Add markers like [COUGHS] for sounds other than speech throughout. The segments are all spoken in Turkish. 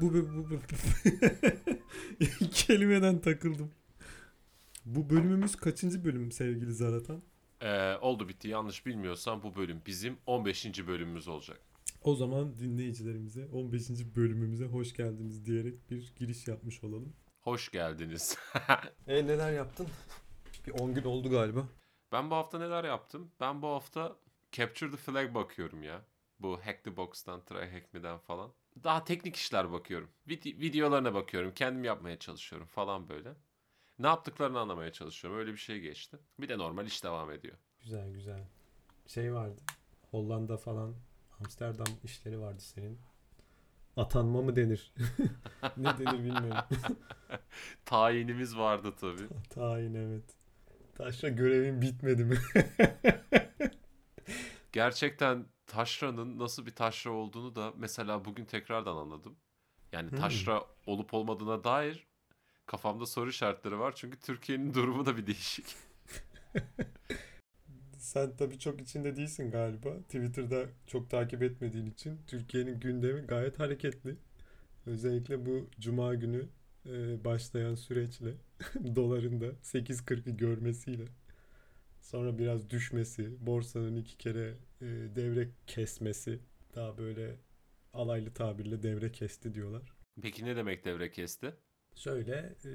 bu bu bu bu, bu. [LAUGHS] kelimeden takıldım. Bu bölümümüz kaçıncı bölüm sevgili Zaratan? Ee, oldu bitti yanlış bilmiyorsam bu bölüm bizim 15. bölümümüz olacak. O zaman dinleyicilerimize 15. bölümümüze hoş geldiniz diyerek bir giriş yapmış olalım. Hoş geldiniz. [LAUGHS] e neler yaptın? Bir 10 gün oldu galiba. Ben bu hafta neler yaptım? Ben bu hafta Capture the Flag bakıyorum ya. Bu Hack the Box'tan, Try Hack Me'den falan. Daha teknik işler bakıyorum. Vide- videolarına bakıyorum. Kendim yapmaya çalışıyorum falan böyle. Ne yaptıklarını anlamaya çalışıyorum. Öyle bir şey geçti. Bir de normal iş devam ediyor. Güzel güzel. Şey vardı. Hollanda falan Amsterdam işleri vardı senin. Atanma mı denir? [LAUGHS] ne denir bilmiyorum. [LAUGHS] Tayinimiz vardı tabii. [LAUGHS] Tayin evet. Taşra görevin bitmedi mi? Gerçekten taşranın nasıl bir taşra olduğunu da mesela bugün tekrardan anladım. Yani Hmm. taşra olup olmadığına dair kafamda soru işaretleri var. Çünkü Türkiye'nin [LAUGHS] durumu da bir değişik. [LAUGHS] Sen tabii çok içinde değilsin galiba. Twitter'da çok takip etmediğin için Türkiye'nin gündemi gayet hareketli. Özellikle bu cuma günü e, başlayan süreçle [LAUGHS] doların da 8.40'ı görmesiyle sonra biraz düşmesi, borsanın iki kere e, devre kesmesi daha böyle alaylı tabirle devre kesti diyorlar. Peki ne demek devre kesti? Şöyle e,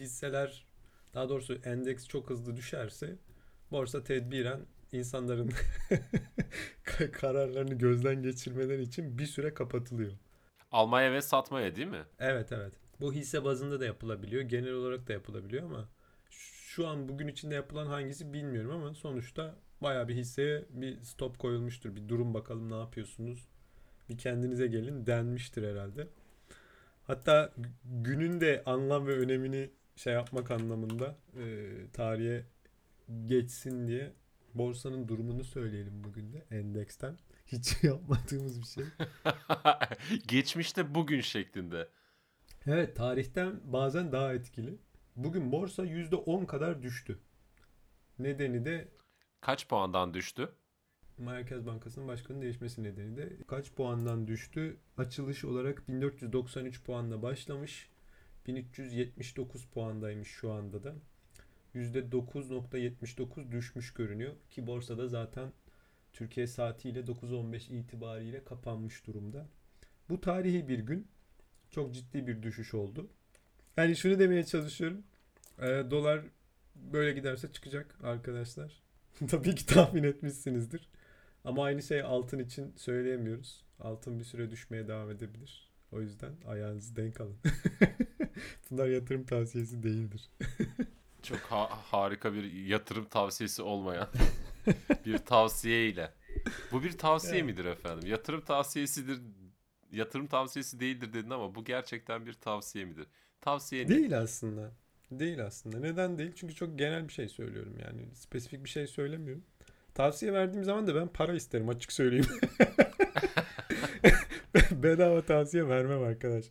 hisseler daha doğrusu endeks çok hızlı düşerse borsa tedbiren insanların [LAUGHS] ka- kararlarını gözden geçirmeleri için bir süre kapatılıyor. Almaya ve satmaya değil mi? Evet evet. Bu hisse bazında da yapılabiliyor. Genel olarak da yapılabiliyor ama şu an bugün içinde yapılan hangisi bilmiyorum ama sonuçta bayağı bir hisseye bir stop koyulmuştur. Bir durun bakalım ne yapıyorsunuz. Bir kendinize gelin denmiştir herhalde. Hatta günün de anlam ve önemini şey yapmak anlamında e, tarihe geçsin diye borsanın durumunu söyleyelim bugün de endeksten. Hiç [LAUGHS] yapmadığımız bir şey. [LAUGHS] Geçmişte bugün şeklinde. Evet tarihten bazen daha etkili. Bugün borsa %10 kadar düştü. Nedeni de Kaç puandan düştü? Merkez Bankası'nın başkanının değişmesi nedeni de kaç puandan düştü? Açılış olarak 1493 puanla başlamış. 1379 puandaymış şu anda da. %9.79 düşmüş görünüyor ki borsada zaten Türkiye saatiyle 9.15 itibariyle kapanmış durumda. Bu tarihi bir gün çok ciddi bir düşüş oldu. Yani şunu demeye çalışıyorum. Ee, dolar böyle giderse çıkacak arkadaşlar. [LAUGHS] Tabii ki tahmin etmişsinizdir. Ama aynı şey altın için söyleyemiyoruz. Altın bir süre düşmeye devam edebilir. O yüzden ayağınızı denk alın. [LAUGHS] Bunlar yatırım tavsiyesi değildir. [LAUGHS] Çok ha- harika bir yatırım tavsiyesi olmayan bir tavsiye ile. Bu bir tavsiye Evet. midir efendim? Yatırım tavsiyesidir. Yatırım tavsiyesi değildir dedin ama bu gerçekten bir tavsiye midir? Tavsiye ne? Değil aslında. Değil aslında. Neden değil? Çünkü çok genel bir şey söylüyorum yani. Spesifik bir şey söylemiyorum. Tavsiye verdiğim zaman da ben para isterim açık söyleyeyim. [LAUGHS] Bedava tavsiye vermem arkadaş.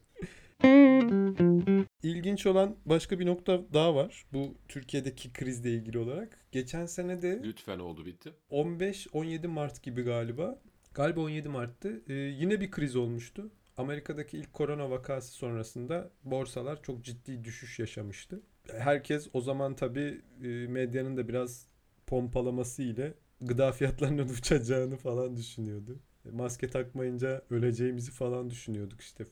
İlginç olan başka bir nokta daha var. Bu Türkiye'deki krizle ilgili olarak. Geçen sene de Lütfen oldu bitti. 15-17 Mart gibi galiba. Galiba 17 Mart'tı. Ee, yine bir kriz olmuştu. Amerika'daki ilk korona vakası sonrasında borsalar çok ciddi düşüş yaşamıştı. Herkes o zaman tabii e, medyanın da biraz pompalaması ile gıda fiyatlarının uçacağını falan düşünüyordu. Maske takmayınca öleceğimizi falan düşünüyorduk işte.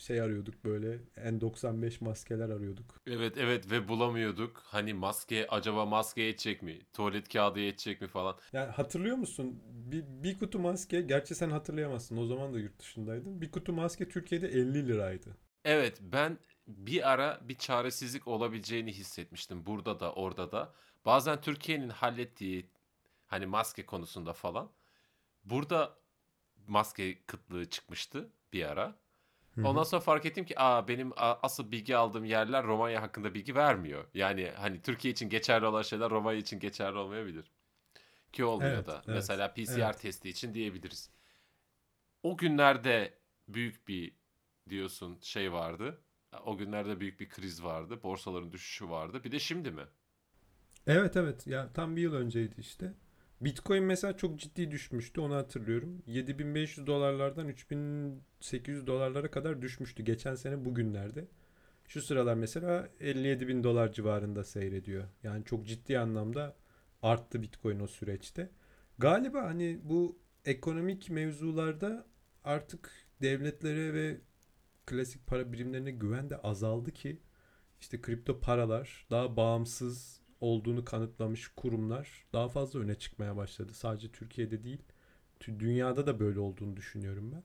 Şey arıyorduk böyle N95 maskeler arıyorduk. Evet evet ve bulamıyorduk. Hani maske acaba maske yetecek mi? Tuvalet kağıdı yetecek mi falan. Yani hatırlıyor musun? Bir, bir kutu maske, gerçi sen hatırlayamazsın. O zaman da yurt dışındaydın. Bir kutu maske Türkiye'de 50 liraydı. Evet ben bir ara bir çaresizlik olabileceğini hissetmiştim burada da orada da. Bazen Türkiye'nin hallettiği hani maske konusunda falan. Burada maske kıtlığı çıkmıştı bir ara. Ondan sonra fark ettim ki aa benim asıl bilgi aldığım yerler Romanya hakkında bilgi vermiyor. Yani hani Türkiye için geçerli olan şeyler Romanya için geçerli olmayabilir. Ki olmuyor Evet, da. evet, Mesela PCR evet. testi için diyebiliriz. O günlerde büyük bir diyorsun şey vardı. O günlerde büyük bir kriz vardı. Borsaların düşüşü vardı. Bir de şimdi mi? Evet evet ya tam bir yıl önceydi işte. Bitcoin mesela çok ciddi düşmüştü onu hatırlıyorum. 7500 dolarlardan 3800 dolarlara kadar düşmüştü geçen sene bugünlerde. Şu sıralar mesela 57 bin dolar civarında seyrediyor. Yani çok ciddi anlamda arttı Bitcoin o süreçte. Galiba hani bu ekonomik mevzularda artık devletlere ve klasik para birimlerine güven de azaldı ki işte kripto paralar daha bağımsız olduğunu kanıtlamış kurumlar daha fazla öne çıkmaya başladı. Sadece Türkiye'de değil, dünyada da böyle olduğunu düşünüyorum ben.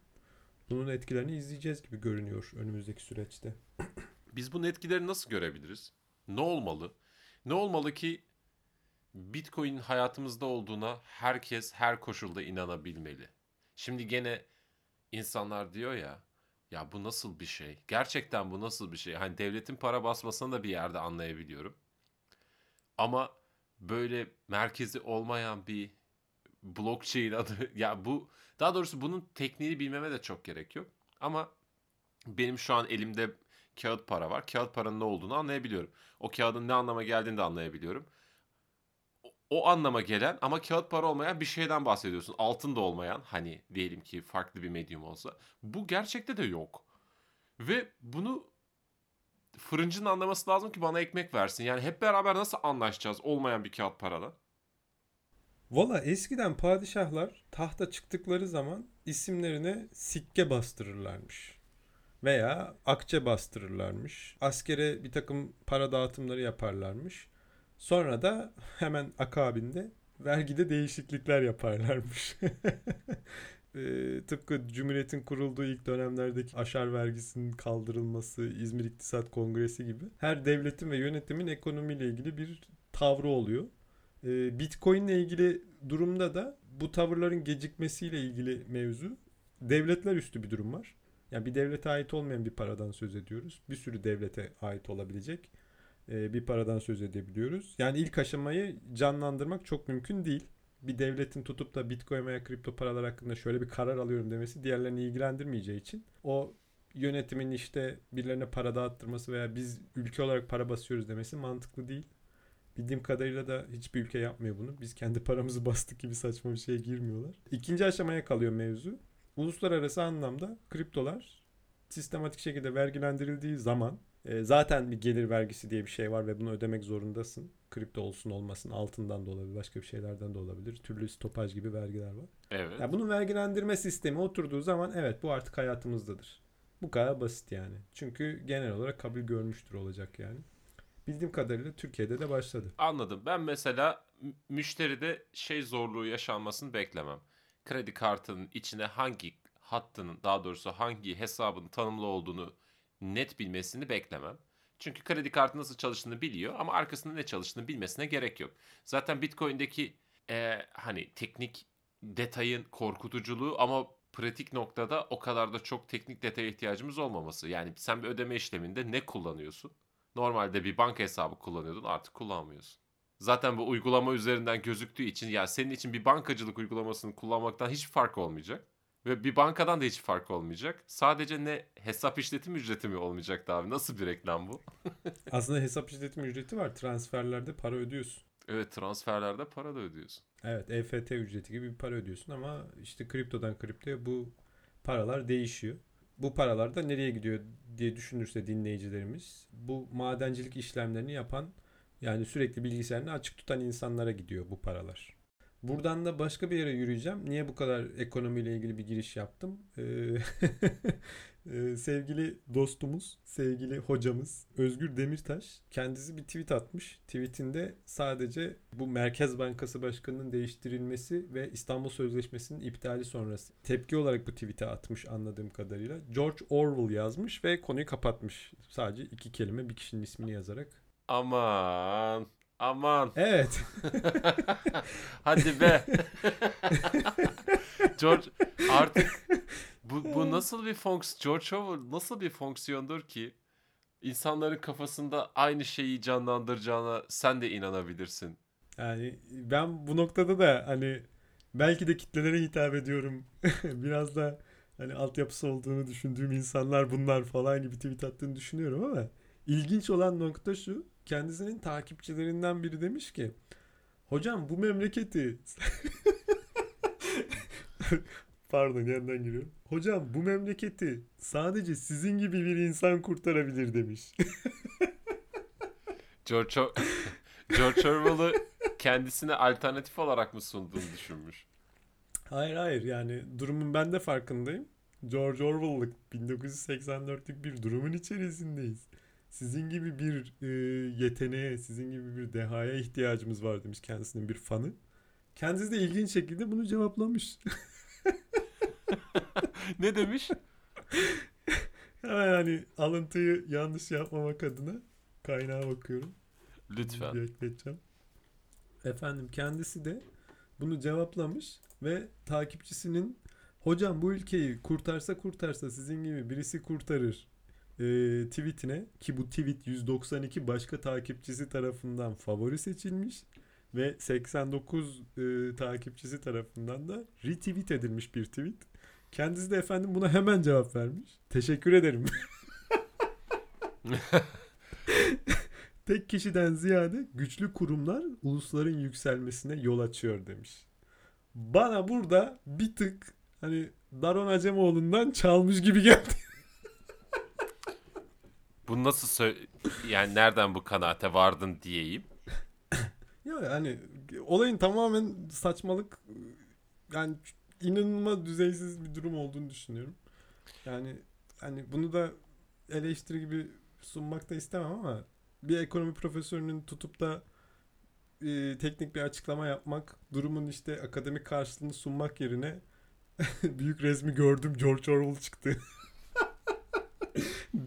Bunun etkilerini izleyeceğiz gibi görünüyor önümüzdeki süreçte. [CLEARS THROAT] Biz bunun etkilerini nasıl görebiliriz? Ne olmalı? Ne olmalı ki Bitcoin'in hayatımızda olduğuna herkes her koşulda inanabilmeli. Şimdi gene insanlar diyor ya ya bu nasıl bir şey? Gerçekten bu nasıl bir şey? Hani devletin para basmasını da bir yerde anlayabiliyorum. Ama böyle merkezi olmayan bir blockchain adı [LAUGHS] ya bu daha doğrusu bunun tekniğini bilmeme de çok gerek yok. Ama benim şu an elimde kağıt para var. Kağıt paranın ne olduğunu anlayabiliyorum. O kağıdın ne anlama geldiğini de anlayabiliyorum. O, anlama gelen ama kağıt para olmayan bir şeyden bahsediyorsun. Altın da olmayan hani diyelim ki farklı bir medyum olsa. Bu gerçekte de yok. Ve bunu fırıncının anlaması lazım ki bana ekmek versin. Yani hep beraber nasıl anlaşacağız olmayan bir kağıt parada? Valla eskiden padişahlar tahta çıktıkları zaman isimlerine sikke bastırırlarmış. Veya akçe bastırırlarmış. Askere bir takım para dağıtımları yaparlarmış. Sonra da hemen akabinde vergide değişiklikler yaparlarmış. [LAUGHS] e, tıpkı Cumhuriyet'in kurulduğu ilk dönemlerdeki aşar vergisinin kaldırılması, İzmir İktisat Kongresi gibi her devletin ve yönetimin ekonomiyle ilgili bir tavrı oluyor. E, Bitcoin ile ilgili durumda da bu tavırların gecikmesiyle ilgili mevzu devletler üstü bir durum var. Yani bir devlete ait olmayan bir paradan söz ediyoruz. Bir sürü devlete ait olabilecek e, bir paradan söz edebiliyoruz. Yani ilk aşamayı canlandırmak çok mümkün değil bir devletin tutup da bitcoin veya kripto paralar hakkında şöyle bir karar alıyorum demesi diğerlerini ilgilendirmeyeceği için o yönetimin işte birilerine para dağıttırması veya biz ülke olarak para basıyoruz demesi mantıklı değil. Bildiğim kadarıyla da hiçbir ülke yapmıyor bunu. Biz kendi paramızı bastık gibi saçma bir şeye girmiyorlar. İkinci aşamaya kalıyor mevzu. Uluslararası anlamda kriptolar sistematik şekilde vergilendirildiği zaman e, zaten bir gelir vergisi diye bir şey var ve bunu ödemek zorundasın kripto olsun olmasın altından da olabilir başka bir şeylerden de olabilir. Türlü stopaj gibi vergiler var. Evet. Yani bunun vergilendirme sistemi oturduğu zaman evet bu artık hayatımızdadır. Bu kadar basit yani. Çünkü genel olarak kabul görmüştür olacak yani. Bildiğim kadarıyla Türkiye'de de başladı. Anladım. Ben mesela müşteride şey zorluğu yaşanmasını beklemem. Kredi kartının içine hangi hattının daha doğrusu hangi hesabın tanımlı olduğunu net bilmesini beklemem. Çünkü kredi kartı nasıl çalıştığını biliyor ama arkasında ne çalıştığını bilmesine gerek yok. Zaten Bitcoin'deki e, hani teknik detayın korkutuculuğu ama pratik noktada o kadar da çok teknik detaya ihtiyacımız olmaması. Yani sen bir ödeme işleminde ne kullanıyorsun? Normalde bir banka hesabı kullanıyordun artık kullanmıyorsun. Zaten bu uygulama üzerinden gözüktüğü için ya senin için bir bankacılık uygulamasını kullanmaktan hiç fark olmayacak. Ve bir bankadan da hiç fark olmayacak. Sadece ne hesap işletim ücreti mi olmayacak abi? Nasıl bir reklam bu? [LAUGHS] Aslında hesap işletim ücreti var. Transferlerde para ödüyorsun. Evet transferlerde para da ödüyorsun. Evet EFT ücreti gibi bir para ödüyorsun ama işte kriptodan kriptoya bu paralar değişiyor. Bu paralar da nereye gidiyor diye düşünürse dinleyicilerimiz bu madencilik işlemlerini yapan yani sürekli bilgisayarını açık tutan insanlara gidiyor bu paralar. Buradan da başka bir yere yürüyeceğim. Niye bu kadar ekonomiyle ilgili bir giriş yaptım? Ee, ee, [LAUGHS] sevgili dostumuz, sevgili hocamız Özgür Demirtaş kendisi bir tweet atmış. Tweetinde sadece bu Merkez Bankası Başkanı'nın değiştirilmesi ve İstanbul Sözleşmesi'nin iptali sonrası tepki olarak bu tweet'e atmış anladığım kadarıyla. George Orwell yazmış ve konuyu kapatmış. Sadece iki kelime bir kişinin ismini yazarak. Aman Aman. Evet. [LAUGHS] Hadi be. [LAUGHS] George artık bu, bu nasıl bir fonksiyon George Orwell nasıl bir fonksiyondur ki insanların kafasında aynı şeyi canlandıracağına sen de inanabilirsin. Yani ben bu noktada da hani belki de kitlelere hitap ediyorum. [LAUGHS] Biraz da hani altyapısı olduğunu düşündüğüm insanlar bunlar falan gibi tweet attığını düşünüyorum ama ilginç olan nokta şu kendisinin takipçilerinden biri demiş ki Hocam bu memleketi [LAUGHS] Pardon yandan giriyorum. Hocam bu memleketi sadece sizin gibi bir insan kurtarabilir demiş. [LAUGHS] George, o- [LAUGHS] George Orwell'ı kendisine alternatif olarak mı sunduğunu düşünmüş. hayır hayır yani durumun ben de farkındayım. George Orwell'lık 1984'lük bir durumun içerisindeyiz. Sizin gibi bir e, yeteneğe, sizin gibi bir dehaya ihtiyacımız var demiş kendisinin bir fanı. Kendisi de ilginç şekilde bunu cevaplamış. [LAUGHS] ne demiş? [LAUGHS] Hemen hani alıntıyı yanlış yapmamak adına kaynağa bakıyorum. Lütfen. Bir ekleyeceğim. Efendim kendisi de bunu cevaplamış ve takipçisinin hocam bu ülkeyi kurtarsa kurtarsa sizin gibi birisi kurtarır e, tweetine ki bu tweet 192 başka takipçisi tarafından favori seçilmiş ve 89 e, takipçisi tarafından da retweet edilmiş bir tweet. Kendisi de efendim buna hemen cevap vermiş. Teşekkür ederim. [LAUGHS] Tek kişiden ziyade güçlü kurumlar ulusların yükselmesine yol açıyor demiş. Bana burada bir tık hani Daron Acemoğlu'ndan çalmış gibi geldi. Bu nasıl sö- yani nereden bu kanaate vardın diyeyim. [COUGHS] Ya hani olayın tamamen saçmalık yani inanılmaz düzeysiz bir durum olduğunu düşünüyorum. Yani hani bunu da eleştiri gibi sunmak da istemem ama bir ekonomi profesörünün tutup da e, teknik bir açıklama yapmak, durumun işte akademik karşılığını sunmak yerine [LAUGHS] büyük resmi gördüm George Orwell çıktı.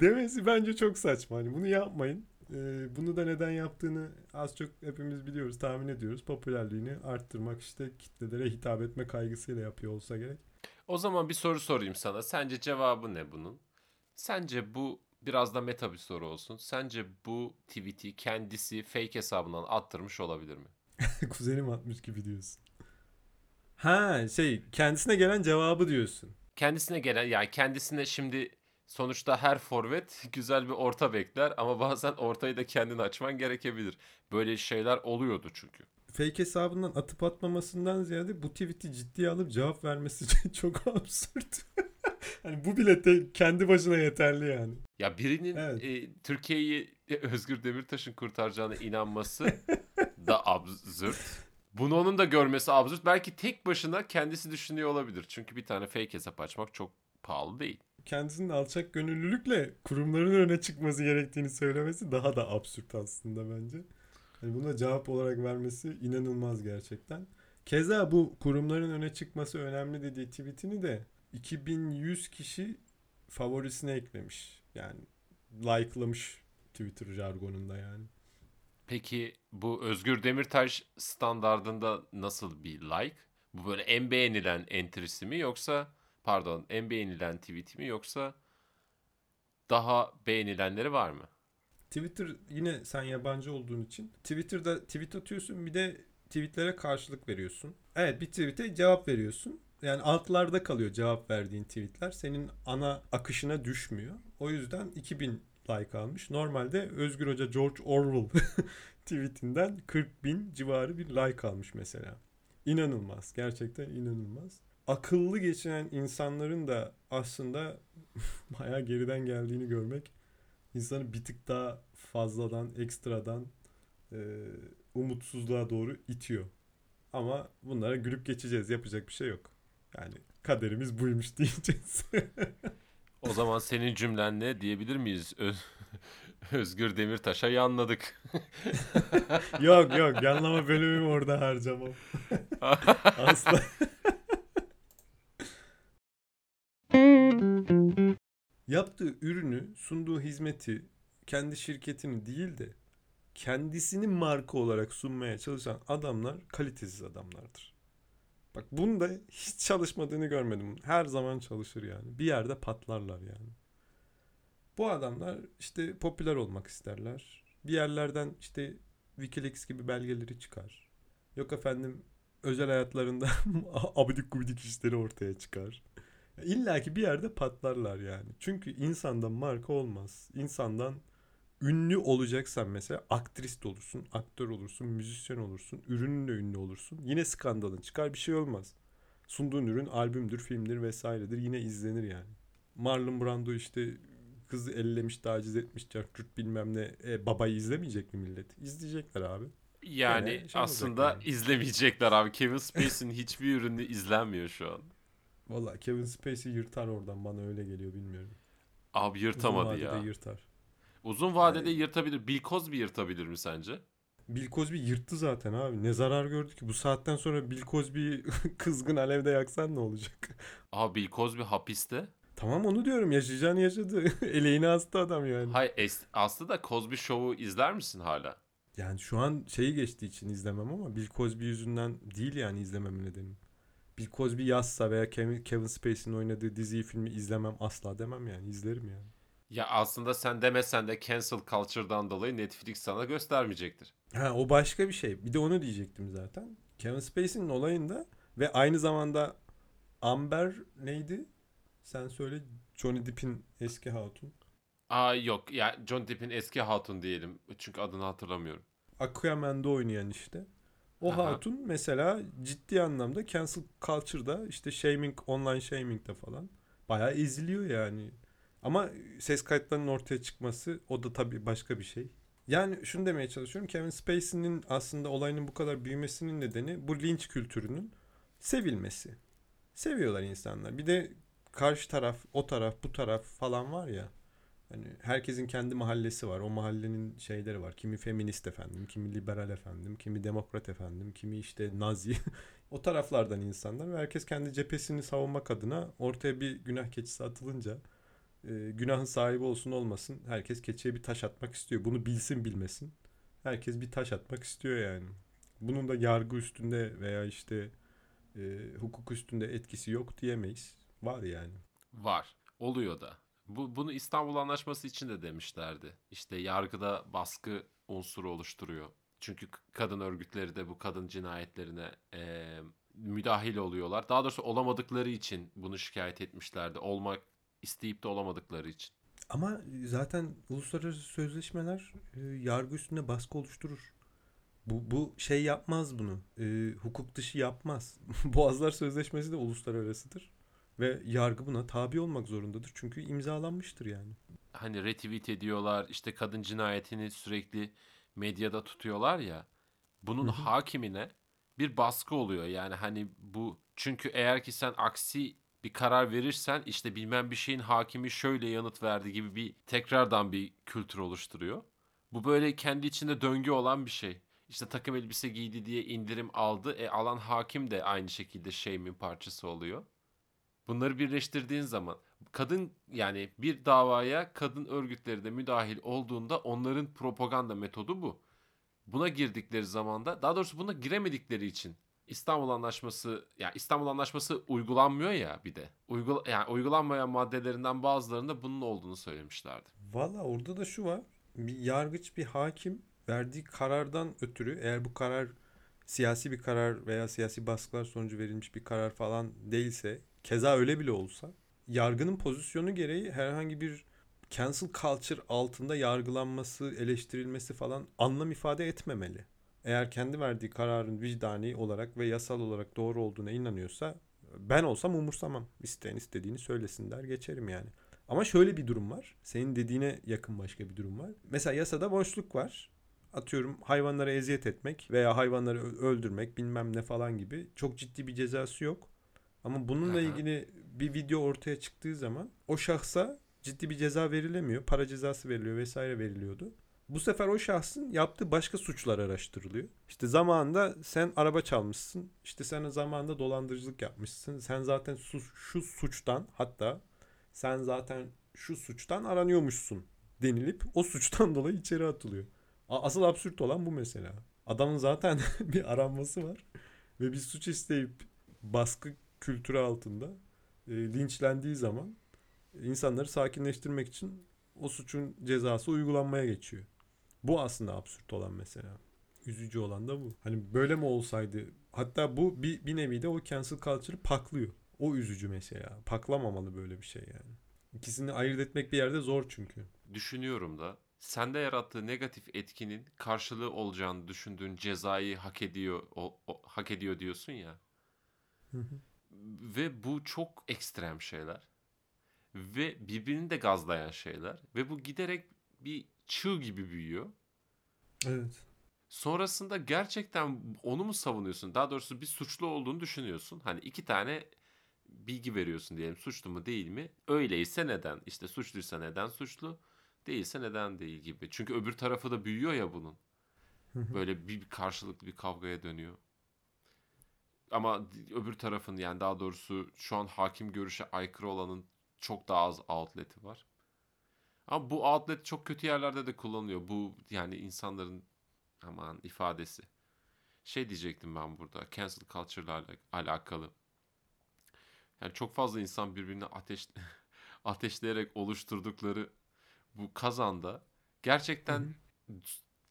Demesi bence çok saçma. Hani bunu yapmayın. Ee, bunu da neden yaptığını az çok hepimiz biliyoruz, tahmin ediyoruz. Popülerliğini arttırmak işte kitlelere hitap etme kaygısıyla yapıyor olsa gerek. O zaman bir soru sorayım sana. Sence cevabı ne bunun? Sence bu biraz da meta bir soru olsun. Sence bu tweet'i kendisi fake hesabından attırmış olabilir mi? [LAUGHS] Kuzenim atmış gibi diyorsun. Ha şey kendisine gelen cevabı diyorsun. Kendisine gelen yani kendisine şimdi sonuçta her forvet [LAUGHS] güzel bir orta bekler ama bazen ortayı da kendin açman gerekebilir. Böyle şeyler oluyordu çünkü. Fake hesabından atıp atmamasından ziyade bu tweet'i ciddiye alıp cevap vermesi [LAUGHS] çok absürt. [LAUGHS] hani bu bile de kendi başına yeterli yani. Ya birinin Evet. e, Türkiye'yi e, Özgür Demirtaş'ın kurtaracağına inanması da absürt. Bunu onun da görmesi absürt. Belki tek başına kendisi düşünüyor olabilir. Çünkü bir tane fake hesap açmak çok pahalı değil. Kendisinin alçak gönüllülükle kurumların öne çıkması gerektiğini söylemesi daha da absürt aslında bence. Hani buna cevap olarak vermesi inanılmaz gerçekten. Keza bu kurumların öne çıkması önemli dediği tweetini de 2100 kişi favorisine eklemiş. Yani like'lamış Twitter jargonunda yani. Peki bu Özgür Demirtaş standardında nasıl bir like? Bu böyle en beğenilen entry'si mi yoksa pardon en beğenilen tweet'i mi yoksa daha beğenilenleri var mı? Twitter yine sen yabancı olduğun için Twitter'da tweet atıyorsun bir de tweetlere karşılık veriyorsun. Evet bir tweete cevap veriyorsun. Yani altlarda kalıyor cevap verdiğin tweetler. Senin ana akışına düşmüyor. O yüzden 2000 like almış. Normalde Özgür Hoca George Orwell [LAUGHS] tweetinden 40 bin civarı bir like almış mesela. İnanılmaz. Gerçekten inanılmaz. Akıllı geçinen insanların da aslında [LAUGHS] bayağı geriden geldiğini görmek insanı bir tık daha fazladan, ekstradan e, umutsuzluğa doğru itiyor. Ama bunlara gülüp geçeceğiz. Yapacak bir şey yok. Yani kaderimiz buymuş [LAUGHS] diyeceğiz. O zaman senin cümlen ne diyebilir miyiz? Öz- [LAUGHS] Özgür Demirtaş'a yanladık. yok yok yanlama bölümümü orada harcamam. Asla. Yaptığı ürünü, sunduğu hizmeti, kendi şirketini değil de kendisini marka olarak sunmaya çalışan adamlar kalitesiz adamlardır. Bak bunda hiç çalışmadığını görmedim. Her zaman çalışır yani. Bir yerde patlarlar yani. Bu adamlar işte popüler olmak isterler. Bir yerlerden işte Wikileaks gibi belgeleri çıkar. Yok efendim özel hayatlarında [LAUGHS] abidik gubidik işleri ortaya çıkar. İlla ki bir yerde patlarlar yani. Çünkü insandan marka olmaz. İnsandan ünlü olacaksan mesela aktrist olursun, aktör olursun, müzisyen olursun, ürünle ünlü olursun. Yine skandalın çıkar bir şey olmaz. Sunduğun ürün albümdür, filmdir vesairedir. Yine izlenir yani. Marlon Brando işte kızı ellemiş, taciz etmiş, çarpırt bilmem ne. E, babayı izlemeyecek mi millet? İzleyecekler abi. Yani şey aslında olacak yani. izlemeyecekler abi. Kevin Spacey'nin hiçbir ürünü izlenmiyor şu an. Valla Kevin Spacey yırtar oradan bana öyle geliyor bilmiyorum. Abi Uzun yırtamadı vadede ya. yırtar. Uzun vadede yırtabilir. Bill Cosby yırtabilir mi sence? Bill Cosby yırttı zaten abi. Ne zarar gördü ki? Bu saatten sonra Bill Cosby'yi [LAUGHS] kızgın alevde yaksan ne olacak? Abi Bill Cosby hapiste. tamam onu diyorum. Yaşayacağını yaşadı. [LAUGHS] Eleğini astı adam yani. Hay es- aslında Cosby Show'u izler misin hala? Yani şu an şeyi geçtiği için izlemem ama Bill Cosby yüzünden değil yani izlememin nedeni. Bill Cosby yazsa veya Kevin, Spacey'nin oynadığı diziyi filmi izlemem asla demem yani. izlerim yani. Ya aslında sen demesen de cancel culture'dan dolayı Netflix sana göstermeyecektir. Ha o başka bir şey. Bir de onu diyecektim zaten. Kevin Spacey'nin olayında ve aynı zamanda Amber neydi? Sen söyle Johnny Depp'in eski hatun. Aa yok ya John Depp'in eski hatun diyelim. Çünkü adını hatırlamıyorum. Aquaman'da oynayan işte. O Aha. hatun mesela ciddi anlamda cancel culture'da işte shaming, online shaming'de falan bayağı eziliyor yani. Ama ses kayıtlarının ortaya çıkması o da tabii başka bir şey. Yani şunu demeye çalışıyorum. Kevin Spacey'nin aslında olayının bu kadar büyümesinin nedeni bu linç kültürünün sevilmesi. Seviyorlar insanlar. Bir de karşı taraf, o taraf, bu taraf falan var ya. Hani herkesin kendi mahallesi var. O mahallenin şeyleri var. Kimi feminist efendim, kimi liberal efendim, kimi demokrat efendim, kimi işte nazi. [LAUGHS] o taraflardan insanlar ve herkes kendi cephesini savunmak adına ortaya bir günah keçisi atılınca e, günahın sahibi olsun olmasın herkes keçiye bir taş atmak istiyor. Bunu bilsin bilmesin. Herkes bir taş atmak istiyor yani. Bunun da yargı üstünde veya işte e, hukuk üstünde etkisi yok diyemeyiz. Var yani. Var. Oluyor da. Bu, bunu İstanbul Anlaşması için de demişlerdi. İşte yargıda baskı unsuru oluşturuyor. Çünkü kadın örgütleri de bu kadın cinayetlerine eee, müdahil oluyorlar. Daha doğrusu olamadıkları için bunu şikayet etmişlerdi. Olmak isteyip de olamadıkları için. Ama zaten uluslararası sözleşmeler e, yargı üstünde baskı oluşturur. Bu, bu şey yapmaz bunu. E, hukuk dışı yapmaz. [LAUGHS] Boğazlar Sözleşmesi de uluslararasıdır. Ve yargı buna tabi olmak zorundadır. Çünkü imzalanmıştır yani. Hani retweet ediyorlar. işte kadın cinayetini sürekli medyada tutuyorlar ya. Bunun Hı hı. hakimine bir baskı oluyor. Yani hani bu çünkü eğer ki sen aksi bir karar verirsen işte bilmem bir şeyin hakimi şöyle yanıt verdi gibi bir tekrardan bir kültür oluşturuyor. Bu böyle kendi içinde döngü olan bir şey. İşte takım elbise giydi diye indirim aldı. E alan hakim de aynı şekilde şeyimin parçası oluyor. Bunları birleştirdiğin zaman kadın yani bir davaya kadın örgütleri de müdahil olduğunda onların propaganda metodu bu. Buna girdikleri zamanda daha doğrusu buna giremedikleri için İstanbul Anlaşması ya İstanbul Anlaşması uygulanmıyor ya bir de. Uygul yani uygulanmayan maddelerinden bazılarında bunun olduğunu söylemişlerdi. Valla orada da şu var. Bir yargıç bir hakim verdiği karardan ötürü eğer bu karar siyasi bir karar veya siyasi baskılar sonucu verilmiş bir karar falan değilse keza öyle bile olsa yargının pozisyonu gereği herhangi bir cancel culture altında yargılanması, eleştirilmesi falan anlam ifade etmemeli. Eğer kendi verdiği kararın vicdani olarak ve yasal olarak doğru olduğuna inanıyorsa ben olsam umursamam. İsteyen istediğini söylesin der geçerim yani. Ama şöyle bir durum var. Senin dediğine yakın başka bir durum var. Mesela yasada boşluk var. Atıyorum hayvanlara eziyet etmek veya hayvanları öldürmek bilmem ne falan gibi çok ciddi bir cezası yok. Ama bununla Aha. ilgili bir video ortaya çıktığı zaman o şahsa ciddi bir ceza verilemiyor. Para cezası veriliyor vesaire veriliyordu. Bu sefer o şahsın yaptığı başka suçlar araştırılıyor. İşte zamanında sen araba çalmışsın. İşte sen zamanında dolandırıcılık yapmışsın. Sen zaten su- şu suçtan hatta sen zaten şu suçtan aranıyormuşsun denilip o suçtan [LAUGHS] dolayı içeri atılıyor. Asıl absürt olan bu mesela. Adamın zaten [LAUGHS] bir aranması var ve bir suç isteyip baskı kültürü altında e, linçlendiği zaman insanları sakinleştirmek için o suçun cezası uygulanmaya geçiyor. Bu aslında absürt olan mesela. Üzücü olan da bu. Hani böyle mi olsaydı hatta bu bir, bir nevi de o cancel culture'ı paklıyor. O üzücü mesela. Paklamamalı böyle bir şey yani. İkisini ayırt etmek bir yerde zor çünkü. Düşünüyorum da sende yarattığı negatif etkinin karşılığı olacağını düşündüğün cezayı hak ediyor o, o- hak ediyor diyorsun ya. Hı hı. Ve bu çok ekstrem şeyler. Ve birbirini de gazlayan şeyler. Ve bu giderek bir çığ gibi büyüyor. Evet. Sonrasında gerçekten onu mu savunuyorsun? Daha doğrusu bir suçlu olduğunu düşünüyorsun. Hani iki tane bilgi veriyorsun diyelim. Suçlu mu değil mi? Öyleyse neden? İşte suçluysa neden suçlu? Değilse neden değil gibi. Çünkü öbür tarafı da büyüyor ya bunun. Böyle bir karşılıklı bir kavgaya dönüyor. Ama öbür tarafın yani daha doğrusu şu an hakim görüşe aykırı olanın çok daha az outlet'i var. Ama bu outlet çok kötü yerlerde de kullanılıyor. Bu yani insanların aman ifadesi. Şey diyecektim ben burada. Cancel culture ile alakalı. Yani çok fazla insan birbirini ateş [LAUGHS] ateşleyerek oluşturdukları bu kazanda gerçekten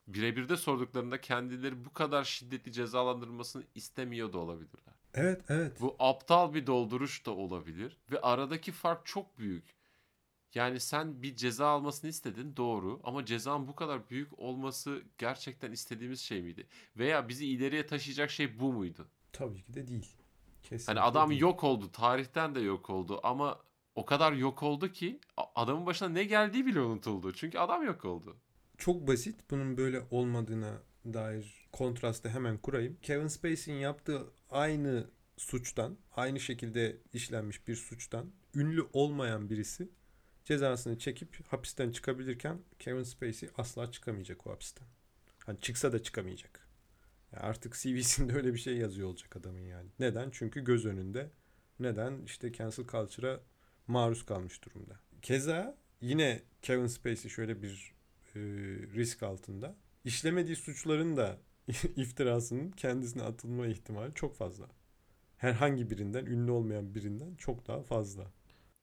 birebir de sorduklarında kendileri bu kadar şiddetli cezalandırılmasını istemiyor da olabilirler. Evet, evet. Bu aptal bir dolduruş da olabilir ve aradaki fark çok büyük. Yani sen bir ceza almasını istedin doğru ama cezanın bu kadar büyük olması gerçekten istediğimiz şey miydi? Veya bizi ileriye taşıyacak şey bu muydu? Tabii ki de değil. Kesinlikle Hani adam değil. yok oldu, tarihten de yok oldu ama o kadar yok oldu ki adamın başına ne geldiği bile unutuldu. Çünkü adam yok oldu. Çok basit. Bunun böyle olmadığına dair kontrastı hemen kurayım. Kevin Spacey'in yaptığı aynı suçtan, aynı şekilde işlenmiş bir suçtan ünlü olmayan birisi cezasını çekip hapisten çıkabilirken Kevin Spacey asla çıkamayacak o hapisten. Hani çıksa da çıkamayacak. Ya artık CV'sinde öyle bir şey yazıyor olacak adamın yani. Neden? Çünkü göz önünde. Neden? İşte cancel culture'a maruz kalmış durumda. Keza yine Kevin Spacey şöyle bir risk altında. İşlemediği suçların da [LAUGHS] iftirasının kendisine atılma ihtimali çok fazla. Herhangi birinden, ünlü olmayan birinden çok daha fazla.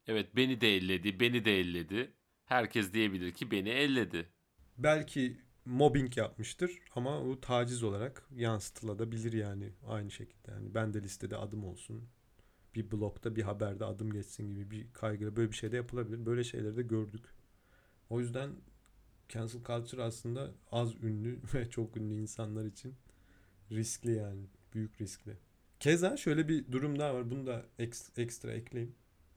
Evet beni de elledi, beni de elledi. Herkes diyebilir ki beni elledi. Belki mobbing yapmıştır ama o taciz olarak yansıtılabilir yani aynı şekilde. Yani ben de listede adım olsun. Bir blogda bir haberde adım geçsin gibi bir kaygıyla böyle bir şey de yapılabilir. Böyle şeyleri de gördük. O yüzden cancel culture aslında az ünlü [LAUGHS] ve çok ünlü insanlar için riskli yani. Büyük riskli. Keza şöyle bir durum daha var. Bunu da eks- ekstra ekleyeyim.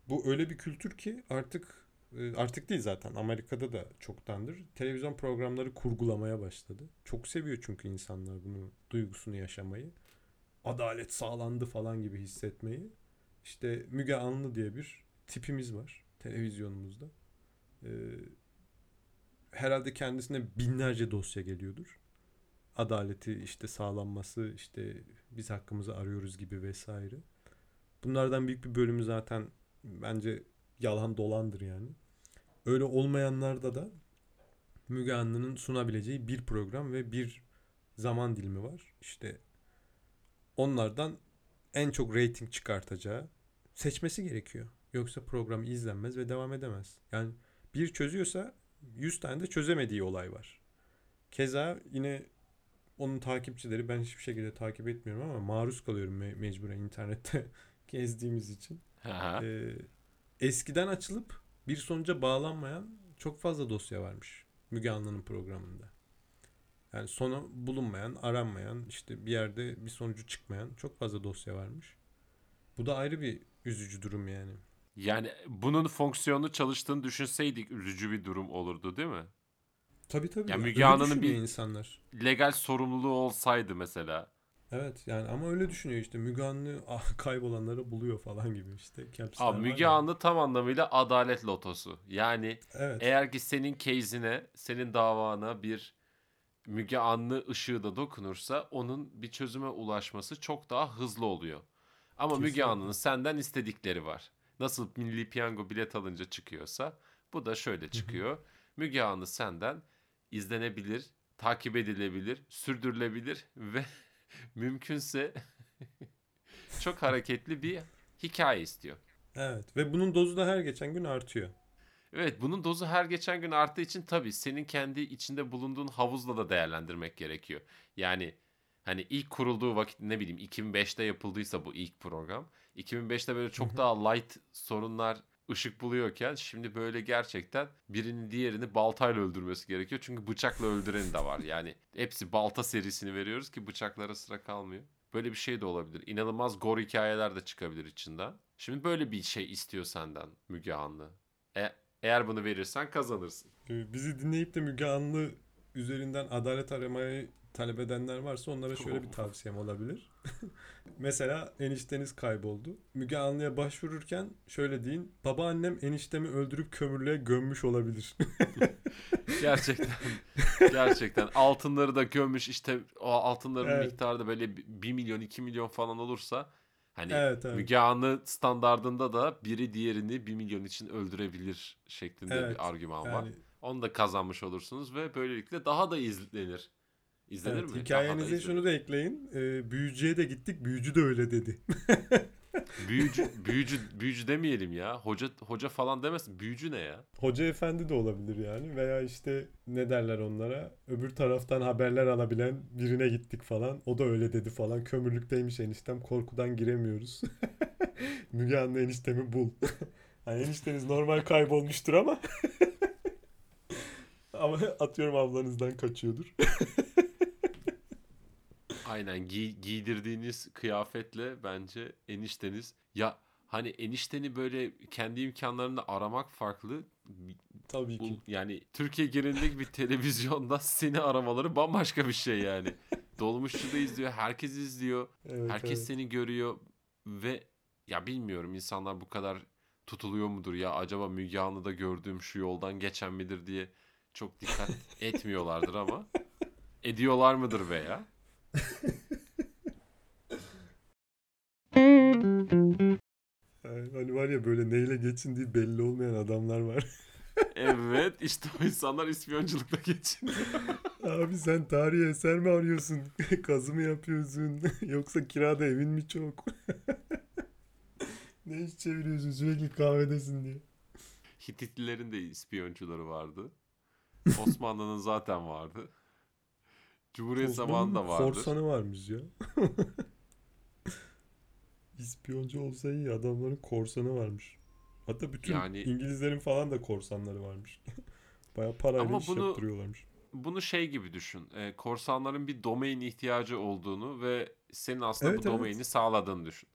Bu öyle bir kültür ki artık e, artık değil zaten Amerika'da da çoktandır. Televizyon programları kurgulamaya başladı. Çok seviyor çünkü insanlar bunu duygusunu yaşamayı. Adalet sağlandı falan gibi hissetmeyi. İşte Müge Anlı diye bir tipimiz var televizyonumuzda. Ee, herhalde kendisine binlerce dosya geliyordur. Adaleti işte sağlanması, işte biz hakkımızı arıyoruz gibi vesaire. Bunlardan büyük bir bölümü zaten bence yalan dolandır yani. Öyle olmayanlarda da Müge Anlı'nın sunabileceği bir program ve bir zaman dilimi var. İşte onlardan en çok reyting çıkartacağı seçmesi gerekiyor. Yoksa program izlenmez ve devam edemez. Yani bir çözüyorsa 100 tane de çözemediği olay var. Keza yine onun takipçileri ben hiçbir şekilde takip etmiyorum ama maruz kalıyorum me- mecburen internette [LAUGHS] gezdiğimiz için. Aha. Ee, eskiden açılıp bir sonuca bağlanmayan çok fazla dosya varmış Müge Anlı'nın programında. Yani sonu bulunmayan, aranmayan, işte bir yerde bir sonucu çıkmayan çok fazla dosya varmış. Bu da ayrı bir üzücü durum yani. Yani bunun fonksiyonu çalıştığını düşünseydik üzücü bir durum olurdu değil mi? Tabii tabii. Ya ya. Müge Anlı'nın bir- insanlar. Legal sorumluluğu olsaydı mesela. Evet yani ama öyle düşünüyor işte Müge Anlı ah, kaybolanları buluyor falan gibi işte. Abi Müge. Anlı tam anlamıyla adalet lotosu. Yani Evet. eğer ki senin case'ine, senin davana bir Müge Anlı ışığı da dokunursa onun bir çözüme ulaşması çok daha hızlı oluyor. Ama Müge Kesinlikle. Anlı'nın senden istedikleri var. Nasıl milli piyango bilet alınca çıkıyorsa bu da şöyle çıkıyor. Müge Anlı senden izlenebilir, takip edilebilir, sürdürülebilir ve [LAUGHS] mümkünse [LAUGHS] çok hareketli bir hikaye istiyor. Evet ve bunun dozu da her geçen gün artıyor. Evet bunun dozu her geçen gün arttığı için tabii senin kendi içinde bulunduğun havuzla da değerlendirmek gerekiyor. Yani hani ilk kurulduğu vakit ne bileyim 2005'te yapıldıysa bu ilk program. 2005'te böyle çok daha light sorunlar ışık buluyorken şimdi böyle gerçekten birini diğerini baltayla öldürmesi gerekiyor. Çünkü bıçakla öldüreni de var. Yani hepsi balta serisini veriyoruz ki bıçaklara sıra kalmıyor. Böyle bir şey de olabilir. İnanılmaz gor hikayeler de çıkabilir içinden. Şimdi böyle bir şey istiyor senden Müge Anlı. E, eğer bunu verirsen kazanırsın. Ee, Bizi dinleyip de Müge Anlı üzerinden adalet aramayı talep edenler varsa onlara [LAUGHS] şöyle bir tavsiyem olabilir. [LAUGHS] Mesela enişteniz kayboldu. Müge Anlı'ya başvururken şöyle deyin. Babaannem eniştemi öldürüp kömürlüğe gömmüş olabilir. [LAUGHS] Gerçekten. gerçekten. Altınları da gömmüş işte o altınların Evet. miktarı da böyle 1 milyon 2 milyon falan olursa hani evet evet. Müge Anlı standardında da biri diğerini 1 milyon için öldürebilir şeklinde Evet, bir argüman var. Yani Onu da kazanmış olursunuz ve böylelikle daha da izlenir. İzlenir evet, mi? Hikayenize izlenir. şunu da ekleyin. Ee, büyücüye de gittik. Büyücü de öyle dedi. [LAUGHS] Büyücü, büyücü, büyücü demeyelim ya. Hoca hoca falan demesin. Büyücü ne ya? Hoca efendi de olabilir yani. Veya işte ne derler onlara? Öbür taraftan haberler alabilen birine gittik falan. O da öyle dedi falan. Kömürlükteymiş eniştem. Korkudan giremiyoruz. [LAUGHS] Müge Anlı eniştemi bul. [LAUGHS] hani enişteniz normal kaybolmuştur ama. ama atıyorum ablanızdan kaçıyordur. Aynen giy- giydirdiğiniz kıyafetle bence enişteniz ya hani enişteni böyle kendi imkanlarında aramak farklı. Tabii Bu, ki. yani Türkiye genelindeki bir televizyonda [LAUGHS] seni aramaları bambaşka bir şey yani. Dolmuşçu da izliyor, herkes izliyor. Evet, Herkes evet. seni görüyor ve ya bilmiyorum insanlar bu kadar tutuluyor mudur ya acaba Müge Anlı'da gördüğüm şu yoldan geçen midir diye çok dikkat [LAUGHS] etmiyorlardır ama ediyorlar mıdır veya? Yani Hani var ya böyle neyle geçindiği belli olmayan adamlar var. [LAUGHS] Evet işte o insanlar ispiyonculukla geçiniyor. [LAUGHS] Abi sen tarihi eser mi arıyorsun? [LAUGHS] Kazı mı yapıyorsun? Yoksa kirada evin mi çok? ne iş çeviriyorsun sürekli kahvedesin diye. Hititlilerin de ispiyoncuları vardı. Osmanlı'nın zaten vardı. Cumhuriyet zamanında vardır. Korsanı varmış ya. [LAUGHS] İspiyoncu olsa iyi adamların korsanı varmış. Hatta bütün Yani- İngilizlerin falan da korsanları varmış. [LAUGHS] Baya parayla Ama iş bunu- yaptırıyorlarmış. Bunu şey gibi düşün. e, korsanların bir domain ihtiyacı olduğunu ve senin aslında Evet, bu evet. domaini sağladığını düşün.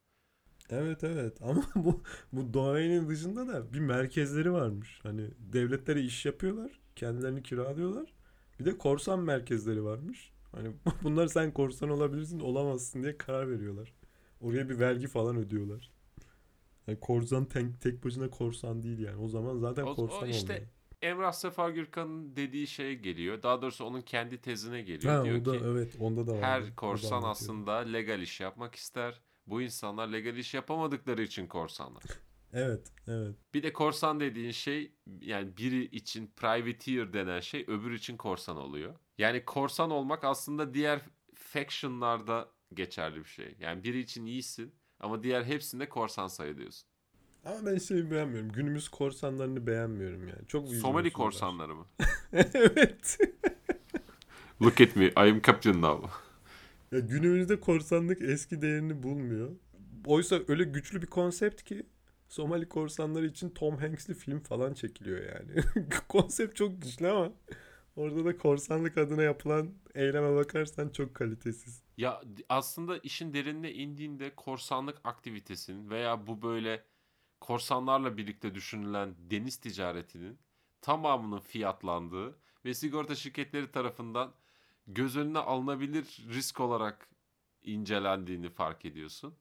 Evet evet [LAUGHS] ama bu bu domainin dışında da bir merkezleri varmış. Hani devletlere iş yapıyorlar, kendilerini kiralıyorlar. Bir de korsan merkezleri varmış. Hani [LAUGHS] bunlar sen korsan olabilirsin, olamazsın diye karar veriyorlar. Oraya bir vergi falan ödüyorlar. Yani korsan tek, tek başına korsan değil yani. O zaman zaten O- o korsan işte olmuyor. Emrah Sefa Gürkan'ın dediği şeye geliyor. Daha doğrusu onun kendi tezine geliyor. Ha, Diyor o da ki evet onda da var. her korsan aslında legal iş yapmak ister. Bu insanlar legal iş yapamadıkları için korsanlar. [LAUGHS] Evet, evet. Bir de korsan dediğin şey yani biri için privateer denen şey öbür için korsan oluyor. Yani korsan olmak aslında diğer factionlarda geçerli bir şey. Yani biri için iyisin ama diğer hepsinde korsan sayılıyorsun. Ama ben şeyi beğenmiyorum. Günümüz korsanlarını beğenmiyorum yani. Çok Somali vizyonsuzlar. korsanları mı? [LAUGHS] evet. [LAUGHS] Look at me, I am captain now. Ya günümüzde korsanlık eski değerini bulmuyor. Oysa öyle güçlü bir konsept ki Somali korsanları için Tom Hanks'li film falan çekiliyor yani. [LAUGHS] konsept çok güçlü ama orada da korsanlık adına yapılan eyleme bakarsan çok kalitesiz. Ya aslında işin derinine indiğinde korsanlık aktivitesinin veya bu böyle korsanlarla birlikte düşünülen deniz ticaretinin tamamının fiyatlandığı ve sigorta şirketleri tarafından göz önüne alınabilir risk olarak incelendiğini fark ediyorsun.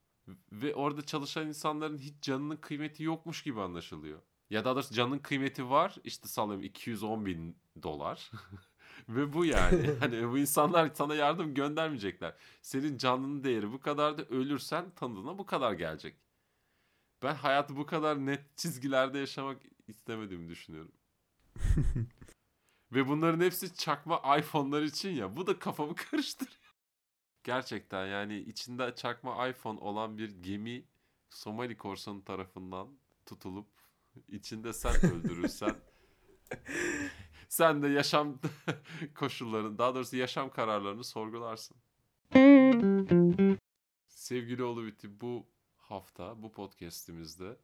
Ve orada çalışan insanların hiç canının kıymeti yokmuş gibi anlaşılıyor. Ya daha doğrusu canın kıymeti var işte sallıyorum 210 bin dolar. [LAUGHS] Ve bu yani. [LAUGHS] Hani bu insanlar sana yardım göndermeyecekler. Senin canının değeri bu kadar da ölürsen tanıdığına bu kadar gelecek. Ben hayatı bu kadar net çizgilerde yaşamak istemediğimi düşünüyorum. [LAUGHS] Ve bunların hepsi çakma iPhone'lar için ya. Bu da kafamı karıştırıyor. Gerçekten yani içinde çakma iPhone olan bir gemi Somali korsanı tarafından tutulup içinde sen öldürürsen [LAUGHS] sen de yaşam [LAUGHS] koşullarını daha doğrusu yaşam kararlarını sorgularsın. Sevgili oğlu bitti bu hafta bu podcast'imizde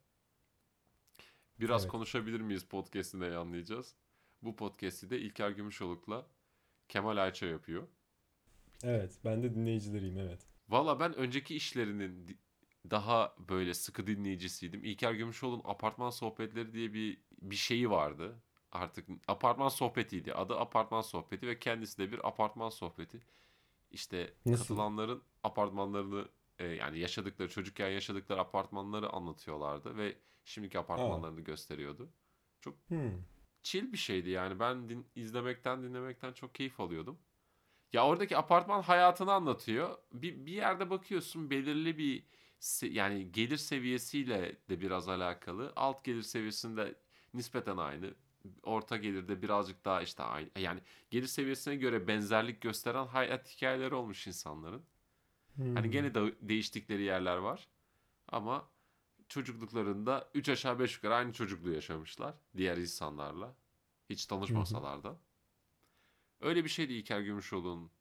Biraz Evet. konuşabilir miyiz podcast'inde yayınlayacağız. Bu podcast'i de İlker Gümüşoluk'la Kemal Ayça yapıyor. Evet ben de dinleyicileriyim evet. Valla ben önceki işlerinin daha böyle sıkı dinleyicisiydim. İlker Gümüşoğlu'nun Apartman Sohbetleri diye bir bir şeyi vardı. Artık apartman sohbetiydi. Adı apartman sohbeti ve kendisi de bir apartman sohbeti. İşte Nasıl? katılanların apartmanlarını e, yani yaşadıkları çocukken yaşadıkları apartmanları anlatıyorlardı ve şimdiki apartmanlarını gösteriyordu. Hmm. Chill bir şeydi yani ben din- izlemekten dinlemekten çok keyif alıyordum. Ya oradaki apartman hayatını anlatıyor. Bir, bir yerde bakıyorsun belirli bir yani gelir seviyesiyle de biraz alakalı. Alt gelir seviyesinde nispeten aynı. Orta gelirde birazcık daha işte aynı. Yani gelir seviyesine göre benzerlik gösteren hayat hikayeleri olmuş insanların. Hmm. Hani gene de değiştikleri yerler var. Ama çocukluklarında 3 aşağı 5 yukarı aynı çocukluğu yaşamışlar diğer insanlarla. Hiç tanışmasalar da. Öyle bir şeydi İlker Gümüşoğlu'nun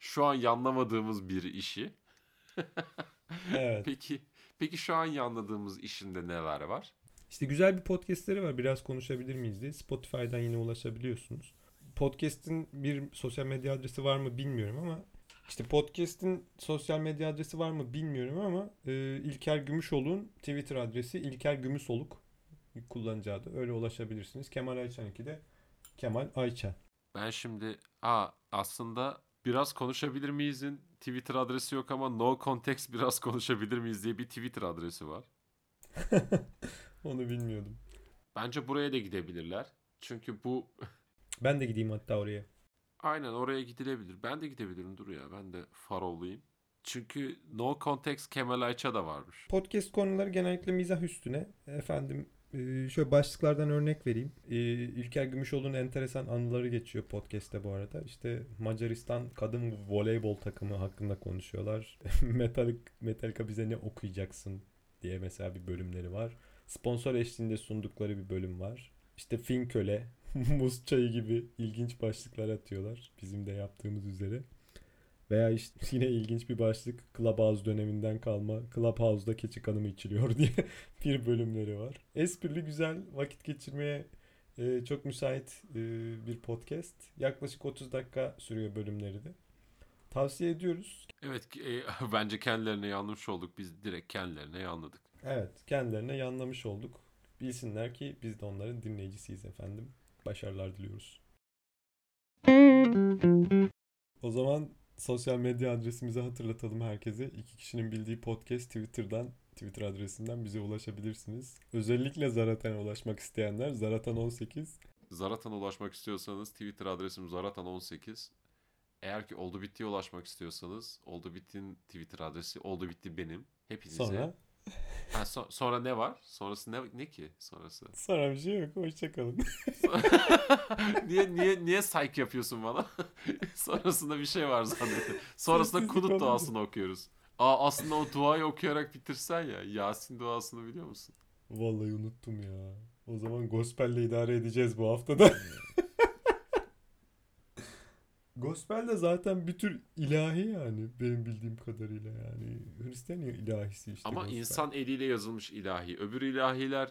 şu an yanlamadığımız bir işi. [LAUGHS] Evet. Peki peki şu an yanladığımız işinde neler var? İşte güzel bir podcastleri var. Biraz konuşabilir miyiz diye. Spotify'dan yine ulaşabiliyorsunuz. Podcast'in bir sosyal medya adresi var mı bilmiyorum ama işte podcast'in sosyal medya adresi var mı bilmiyorum ama e, İlker Gümüşoluk'un Twitter adresi İlker Gümüşoluk kullanıcı adı. Öyle ulaşabilirsiniz. Kemal Ayça'nınki de Kemal Ayça. Ben şimdi aa aslında biraz konuşabilir miyizin Twitter adresi yok ama no context biraz [LAUGHS] konuşabilir miyiz diye bir Twitter adresi var. [LAUGHS] Onu bilmiyordum. Bence buraya da gidebilirler. Çünkü bu [LAUGHS] Ben de gideyim hatta oraya. aynen oraya gidilebilir. Ben de gidebilirim dur ya. Ben de Faroğlu'yum. Çünkü No Context Kemal Ayça da varmış. Podcast konuları genellikle mizah üstüne. Efendim e, şöyle başlıklardan örnek vereyim. E, İlker Gümüşoğlu'nun enteresan anıları geçiyor podcast'te bu arada. İşte Macaristan kadın voleybol takımı hakkında konuşuyorlar. [LAUGHS] Metalik, Metallica bize ne okuyacaksın diye mesela bir bölümleri var. Sponsor eşliğinde sundukları bir bölüm var. İşte Fin Köle, [LAUGHS] Muz Çayı gibi ilginç başlıklar atıyorlar. Bizim de yaptığımız üzere. Veya işte [LAUGHS] yine ilginç bir başlık Clubhouse döneminden kalma Clubhouse'da keçi kanı mı içiliyor [LAUGHS] diye bir bölümleri var. Esprili güzel vakit geçirmeye e, çok müsait e, bir podcast. Yaklaşık 30 dakika sürüyor bölümleri de. Tavsiye ediyoruz. Evet e, [LAUGHS] bence kendilerine yanlış olduk. Biz direkt kendilerine yanladık. Evet kendilerine yanlamış olduk. Bilsinler ki biz de onların dinleyicisiyiz efendim. Başarılar diliyoruz. O zaman sosyal medya adresimizi hatırlatalım herkese. İki kişinin bildiği podcast Twitter'dan, Twitter adresinden bize ulaşabilirsiniz. Özellikle Zaratan'a ulaşmak isteyenler Zaratan18. Zaratan'a ulaşmak istiyorsanız Twitter adresim zaratan18. Eğer ki oldu bittiye ulaşmak istiyorsanız oldu bittin Twitter adresi oldu bitti benim. Hepinize. Sonra Ha, so- sonra ne var? Sonrası ne ne ki sonrası? [LAUGHS] sonra bir şey yok. Hoşçakalın. [LAUGHS] niye niye niye psych yapıyorsun bana? [LAUGHS] Sonrasında bir şey var zannettim. Sonrasında kunut duasını okuyoruz. Aa aslında o duayı okuyarak bitirsen ya. Yasin duasını biliyor musun? Vallahi unuttum ya. O zaman gospel'le idare edeceğiz bu haftada. Gospel de zaten bir tür ilahi yani benim bildiğim kadarıyla yani. Hristiyan ilahisi işte. Ama gospel. insan eliyle yazılmış ilahi. Öbür ilahiler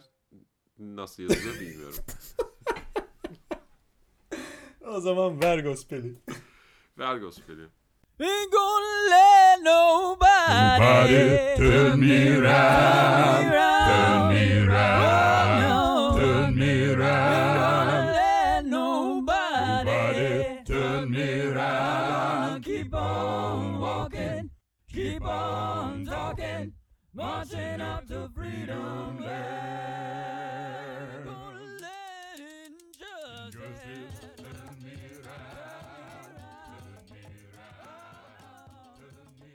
nasıl yazılıyor bilmiyorum. [LAUGHS] O zaman ver gospeli. [LAUGHS] Ver gospeli. Ain't gonna let nobody, Nobody turn me round, turn me round, marching up to freedom. Yeah.